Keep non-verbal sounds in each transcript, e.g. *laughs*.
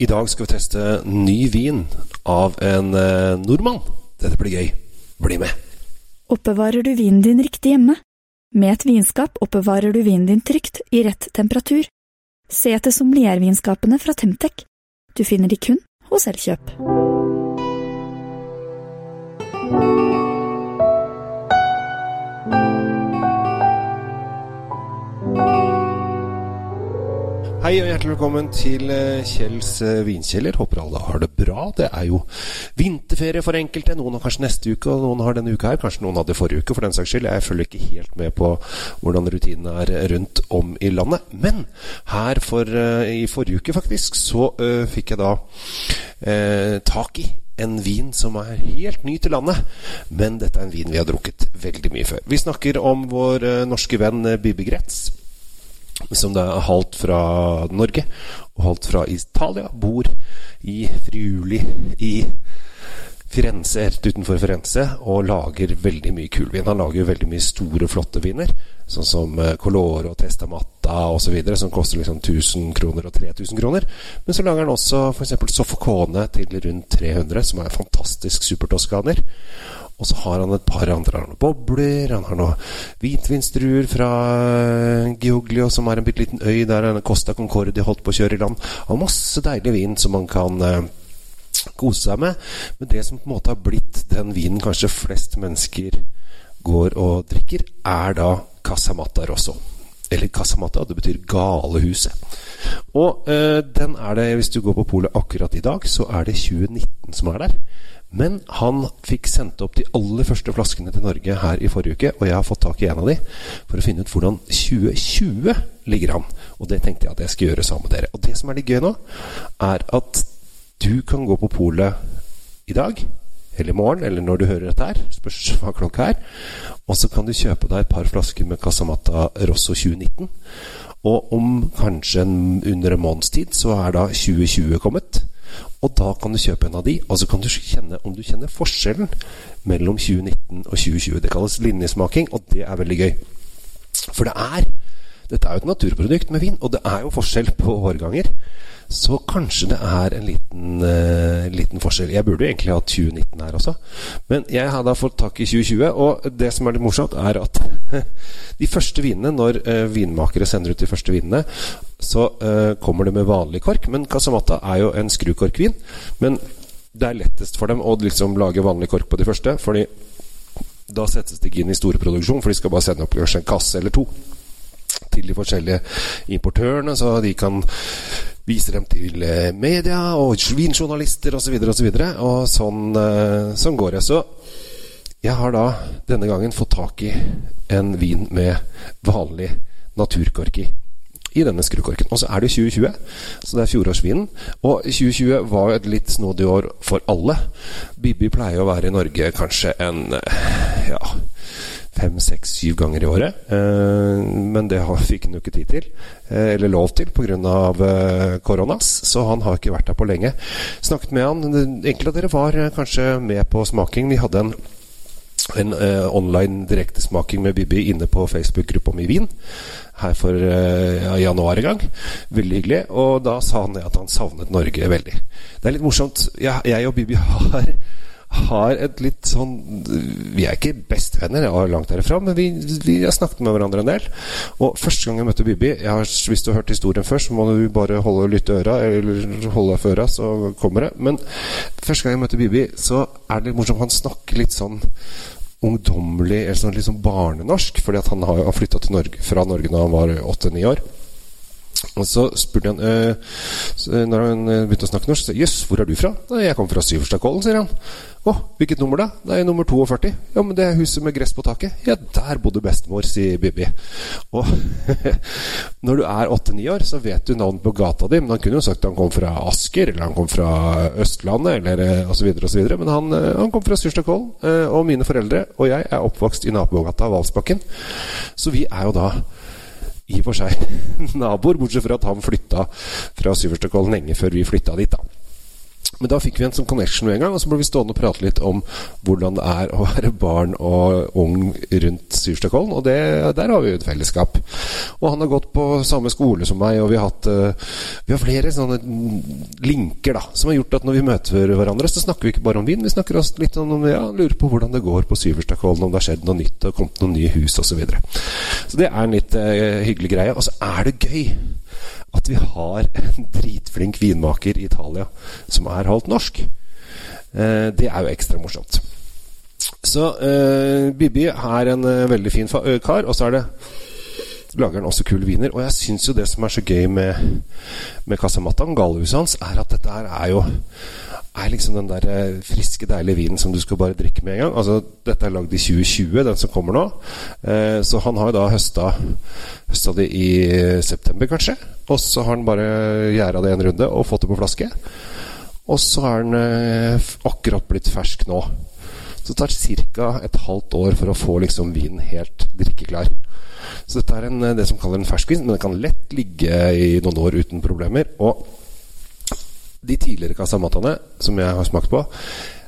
I dag skal vi teste ny vin av en eh, nordmann. Dette blir gøy. Bli med! Oppbevarer du vinen din riktig hjemme? Med et vinskap oppbevarer du vinen din trygt, i rett temperatur. Se etter sommeliervinskapene fra Temtec. Du finner de kun hos Elkjøp. Hei og hjertelig velkommen til eh, Kjells eh, vinkjeller. Håper alle har det bra. Det er jo vinterferie for enkelte. Noen har kanskje neste uke, og noen har denne uka her. Kanskje noen hadde forrige uke, for den saks skyld. Jeg følger ikke helt med på hvordan rutinene er rundt om i landet. Men her for, uh, i forrige uke, faktisk, så uh, fikk jeg da uh, tak i en vin som er helt ny til landet. Men dette er en vin vi har drukket veldig mye før. Vi snakker om vår norske venn Bibi Gretz som det er halvt fra Norge og halvt fra Italia. Bor i Friuli i Firenze, rett utenfor Firenze, og lager veldig mye kul vin. Han lager veldig mye store, flotte viner, sånn som eh, Colore og Testamatta osv., som koster liksom 1000 kroner og 3000 kroner. Men så lager han også f.eks. Sofocone til rundt 300, som er fantastisk supertoskaner. Og så har han et par andre han har noen bobler, han har noen hvitvinstruer fra Gioglio, Giuglio, som er en bitte liten øy der Costa Concordia holdt på å kjøre i land. Han har masse deilig vin som man kan uh, kose seg med. Men det som på en måte har blitt den vinen kanskje flest mennesker går og drikker, er da Casamata Rosso. Eller Casamata, det betyr galehuset. Og uh, den er det, hvis du går på polet akkurat i dag, så er det 2019 som er der. Men han fikk sendt opp de aller første flaskene til Norge her i forrige uke, og jeg har fått tak i en av de for å finne ut hvordan 2020 ligger an. Og det tenkte jeg at jeg skulle gjøre sammen med dere. Og det som er litt gøy nå, er at du kan gå på polet i dag, eller i morgen, eller når du hører dette her, spørs *laughs* hva klokka er, og så kan du kjøpe deg et par flasker med Casamata Rosso 2019. Og om kanskje en, under en måneds tid så er da 2020 kommet. Og da kan du kjøpe en av de, og så kan du kjenne om du kjenner forskjellen mellom 2019 og 2020. Det kalles linjesmaking, og det er veldig gøy. For det er Dette er jo et naturprodukt med vin, og det er jo forskjell på årganger. Så kanskje det er en liten, uh, liten forskjell. Jeg burde jo egentlig hatt 2019 her også. Men jeg har da fått tak i 2020, og det som er litt morsomt, er at *laughs* de første vinene, når uh, vinmakere sender ut de første vinene, så uh, kommer det med vanlig kork. Men Casamata er jo en skrukorkvin. Men det er lettest for dem å liksom lage vanlig kork på de første, fordi da settes de ikke inn i storproduksjon, for de skal bare sende opp kanskje en kasse eller to til de forskjellige importørene, så de kan vise dem til eh, media og svinjournalister osv. Og, så videre, og, så og sånn, eh, sånn går det. Så jeg har da denne gangen fått tak i en vin med vanlig naturkork i. I denne skrukorken. Og så er det 2020, så det er fjorårsvinen. Og 2020 var jo et litt snodig år for alle. Bibi pleier å være i Norge kanskje en ja fem, seks, syv ganger i året. Eh, men det fikk han jo ikke tid til, eh, eller lov til, pga. Eh, koronas. Så han har ikke vært der på lenge. Snakket med han. Enkelte av dere var kanskje med på smaking. Vi hadde en en eh, online direktesmaking med Bibi inne på Facebook-gruppa mi Wien her for eh, januar en gang. Veldig hyggelig. Og da sa han at han savnet Norge veldig. Det er litt morsomt. Jeg, jeg og Bibi *laughs* har har et litt sånn Vi er ikke bestevenner, langt derifra, men vi, vi, har snakket med hverandre en del. Og første gang jeg møtte Bibi har, Hvis du har hørt historien før, så må du bare holde og lytte øra, eller holde deg for øra, så kommer det. Men første gang jeg møtte Bibi, så er det litt morsomt. Han snakker litt sånn ungdommelig, eller sånn sånn barnenorsk, fordi han har flytta fra Norge da han var åtte-ni år. Og så spurte han øh, Når han eh, begynte å snakke norsk, så Jøss, hvor er du fra? Jeg kommer fra Syverstadkollen, sier han. Å, hvilket nummer da? Nei, nummer 42. Ja, men det er huset med gress på taket. Ja, der bodde bestemor, sier Bibi. Og *laughs* når du er åtte-ni år, så vet du navnet på gata di. Men han kunne jo sagt at han kom fra Asker, eller han kom fra Østlandet, eller osv., osv. Men han, han kom fra Syverstadkollen. Og mine foreldre og jeg er oppvokst i nabogata Valsbakken. Så vi er jo da i og for seg *laughs* naboer, bortsett fra at han flytta fra Syverstøkollen lenge før vi flytta dit. da. Men da fikk vi en sånn connection med en gang, og så ble vi stående og prate litt om hvordan det er å være barn og ung rundt Syrstadkollen. Og det, der har vi jo et fellesskap. Og han har gått på samme skole som meg, og vi har hatt uh, Vi har flere sånne linker da som har gjort at når vi møter hverandre, så snakker vi ikke bare om vin. Vi snakker også litt om ja, lurer på hvordan det går på Syverstakollen, om det har skjedd noe nytt, og kommet noen nye hus osv. Så, videre. så det er en litt uh, hyggelig greie. Og så er det gøy at vi har en dritflink vinmaker i Italia som er halvt norsk. Eh, det er jo ekstra morsomt. Så eh, Bibi er en eh, veldig fin kar, og så er det lager han også kule viner. Og jeg syns jo det som er så gøy med, med Casamattaen, galehuset hans, er at dette her er jo er liksom den der eh, friske, deilige vinen som du skal bare drikke med en gang. Altså, Dette er lagd i 2020, den som kommer nå. Eh, så han har jo da høsta, høsta det i september, kanskje. Og så har han bare gjæra det en runde og fått det på flaske. Og så er den eh, akkurat blitt fersk nå. Så det tar ca. et halvt år for å få liksom vinen helt drikkeklar. Så dette er en, eh, det som kaller en ferskvin, men den kan lett ligge i noen år uten problemer. Og de tidligere casamataene som jeg har smakt på,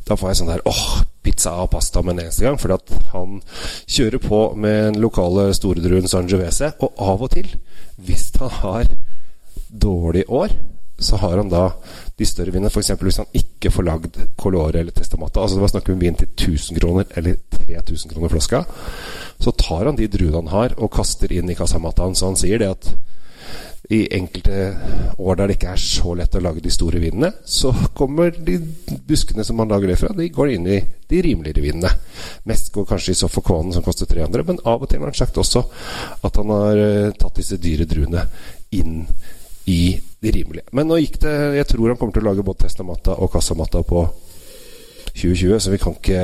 da får jeg sånn der åh, pizza og pasta med en eneste gang. Fordi at han kjører på med den lokale storedruen Sangiovese. Og av og til, hvis han har dårlig år, så har han da de større vinene. F.eks. hvis han ikke får lagd Colore eller Testamata. Altså det var snakk om vin til 1000 kroner eller 3000 kroner flaska. Så tar han de druene han har, og kaster inn i casamataen. Så han sier det at i enkelte år der det ikke er så lett å lage de store vinene, så kommer de buskene som man lager det fra, de går inn i de rimeligere vinene. Mest går kanskje i Sofokånen, som koster 300, men av og til har han sagt også at han har uh, tatt disse dyre druene inn i de rimelige. Men nå gikk det Jeg tror han kommer til å lage både Testamata og kassamatta på 2020, så vi kan ikke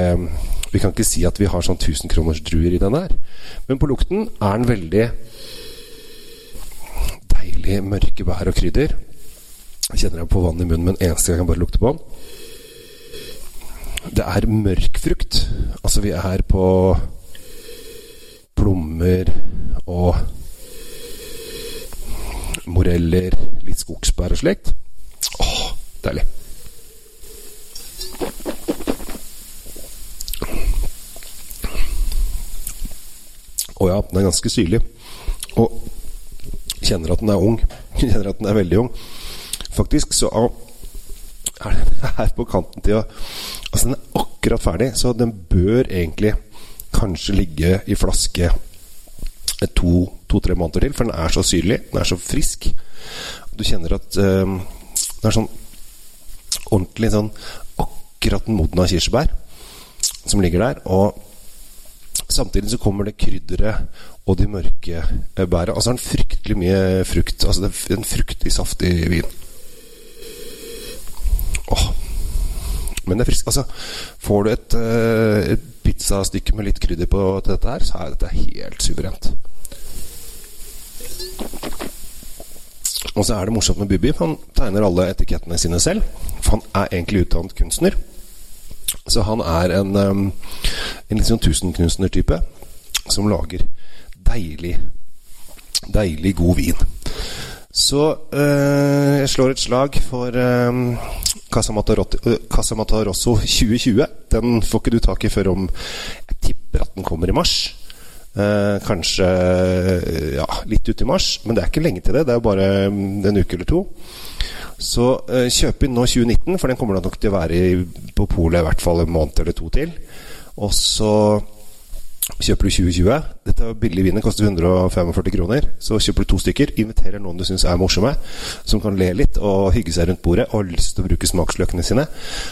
vi kan ikke si at vi har sånn 1000 kroners druer i den her. Men på lukten er den veldig deilig mørke bær og krydder. Jeg kjenner jeg på vann i munnen med en eneste gang jeg bare lukter på den. Det er mørk frukt. Altså, vi er her på plommer og moreller, litt skogsbær og slikt. Åh, deilig. Å ja, den er ganske syrlig. Og kjenner at den er ung. *laughs* Kjenner at den er veldig ung. Faktisk så er den *laughs* her på kanten til å Altså, den er akkurat ferdig, så den bør egentlig kanskje ligge i flaske to-tre to, måneder til, for den er så syrlig. Den er så frisk. Du kjenner at uh, den er sånn ordentlig sånn akkurat modna kirsebær som ligger der. Og samtidig så kommer det krydderet og de mørke eh, bæra. Altså en fryktelig mye frukt. Altså det er en fruktig, saftig vin. Åh. Men det er frisk. Altså, får du et, uh, et pizzastykke med litt krydder på til dette her, så er dette helt suverent. Og så er det morsomt med Bubi, han tegner alle etikettene sine selv. For han er egentlig utdannet kunstner. Så han er en, um, en litt sånn tusenknusner-type som lager deilig, deilig god vin. Så eh, jeg slår et slag for eh, Casamata Rosso 2020. Den får ikke du tak i før om Jeg tipper at den kommer i mars. Eh, kanskje ja, litt ut i mars, men det er ikke lenge til det. Det er jo bare en uke eller to. Så eh, kjøp inn nå 2019, for den kommer nok til å være i, på polet i hvert fall en måned eller to til. Og så Kjøper du 2020 Dette er billig vin, koster 145 kroner. Så kjøper du to stykker, inviterer noen du syns er morsomme, som kan le litt og hygge seg rundt bordet og har lyst til å bruke smaksløkene sine,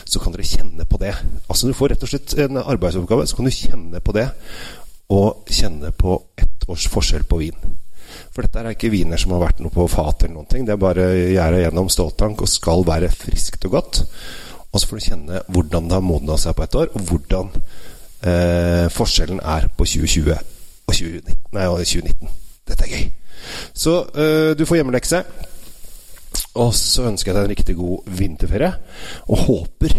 så kan dere kjenne på det. Altså Du får rett og slett en arbeidsoppgave, så kan du kjenne på det. Og kjenne på ett års forskjell på vin. For dette er ikke viner som har vært noe på fat eller noen ting. Det er bare gjæra gjennom ståltank og skal være friskt og godt. Og så får du kjenne hvordan det har modna seg på et år, og hvordan eh, forskjellen er på 2020 og 2019. Nei, 2019. Dette er gøy. Så eh, du får hjemmelekse. Og så ønsker jeg deg en riktig god vinterferie, og håper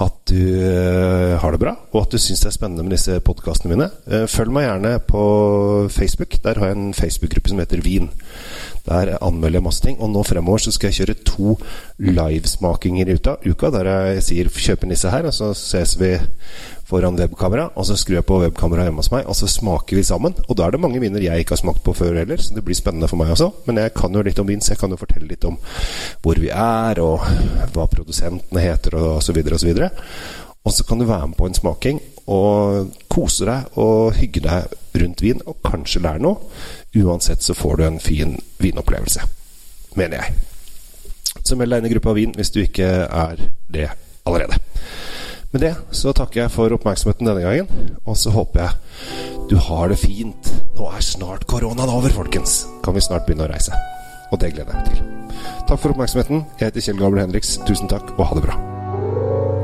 at du uh, har det bra, og at du syns det er spennende med disse podkastene mine. Uh, følg meg gjerne på Facebook. Der har jeg en Facebook-gruppe som heter Vin. Der anmelder jeg masse ting. Og nå fremover så skal jeg kjøre to livesmakinger i uka, der jeg sier 'kjøp en disse her', og så ses vi foran webkamera. Og så skrur jeg på webkameraet hjemme hos meg, og så smaker vi sammen. Og da er det mange viner jeg ikke har smakt på før heller, så det blir spennende for meg også. Men jeg kan jo litt om vin, så jeg kan jo fortelle litt om hvor vi er, og hva produsentene heter, og så videre og så videre. Og så kan du være med på en smaking og kose deg og hygge deg rundt vin, og kanskje lære noe. Uansett så får du en fin vinopplevelse, mener jeg. Så meld deg inn i gruppa Vin hvis du ikke er det allerede. Med det så takker jeg for oppmerksomheten denne gangen, og så håper jeg du har det fint. Nå er snart koronaen over, folkens. Kan vi snart begynne å reise. Og det gleder jeg meg til. Takk for oppmerksomheten. Jeg heter Kjell Gabriel Henriks. Tusen takk, og ha det bra.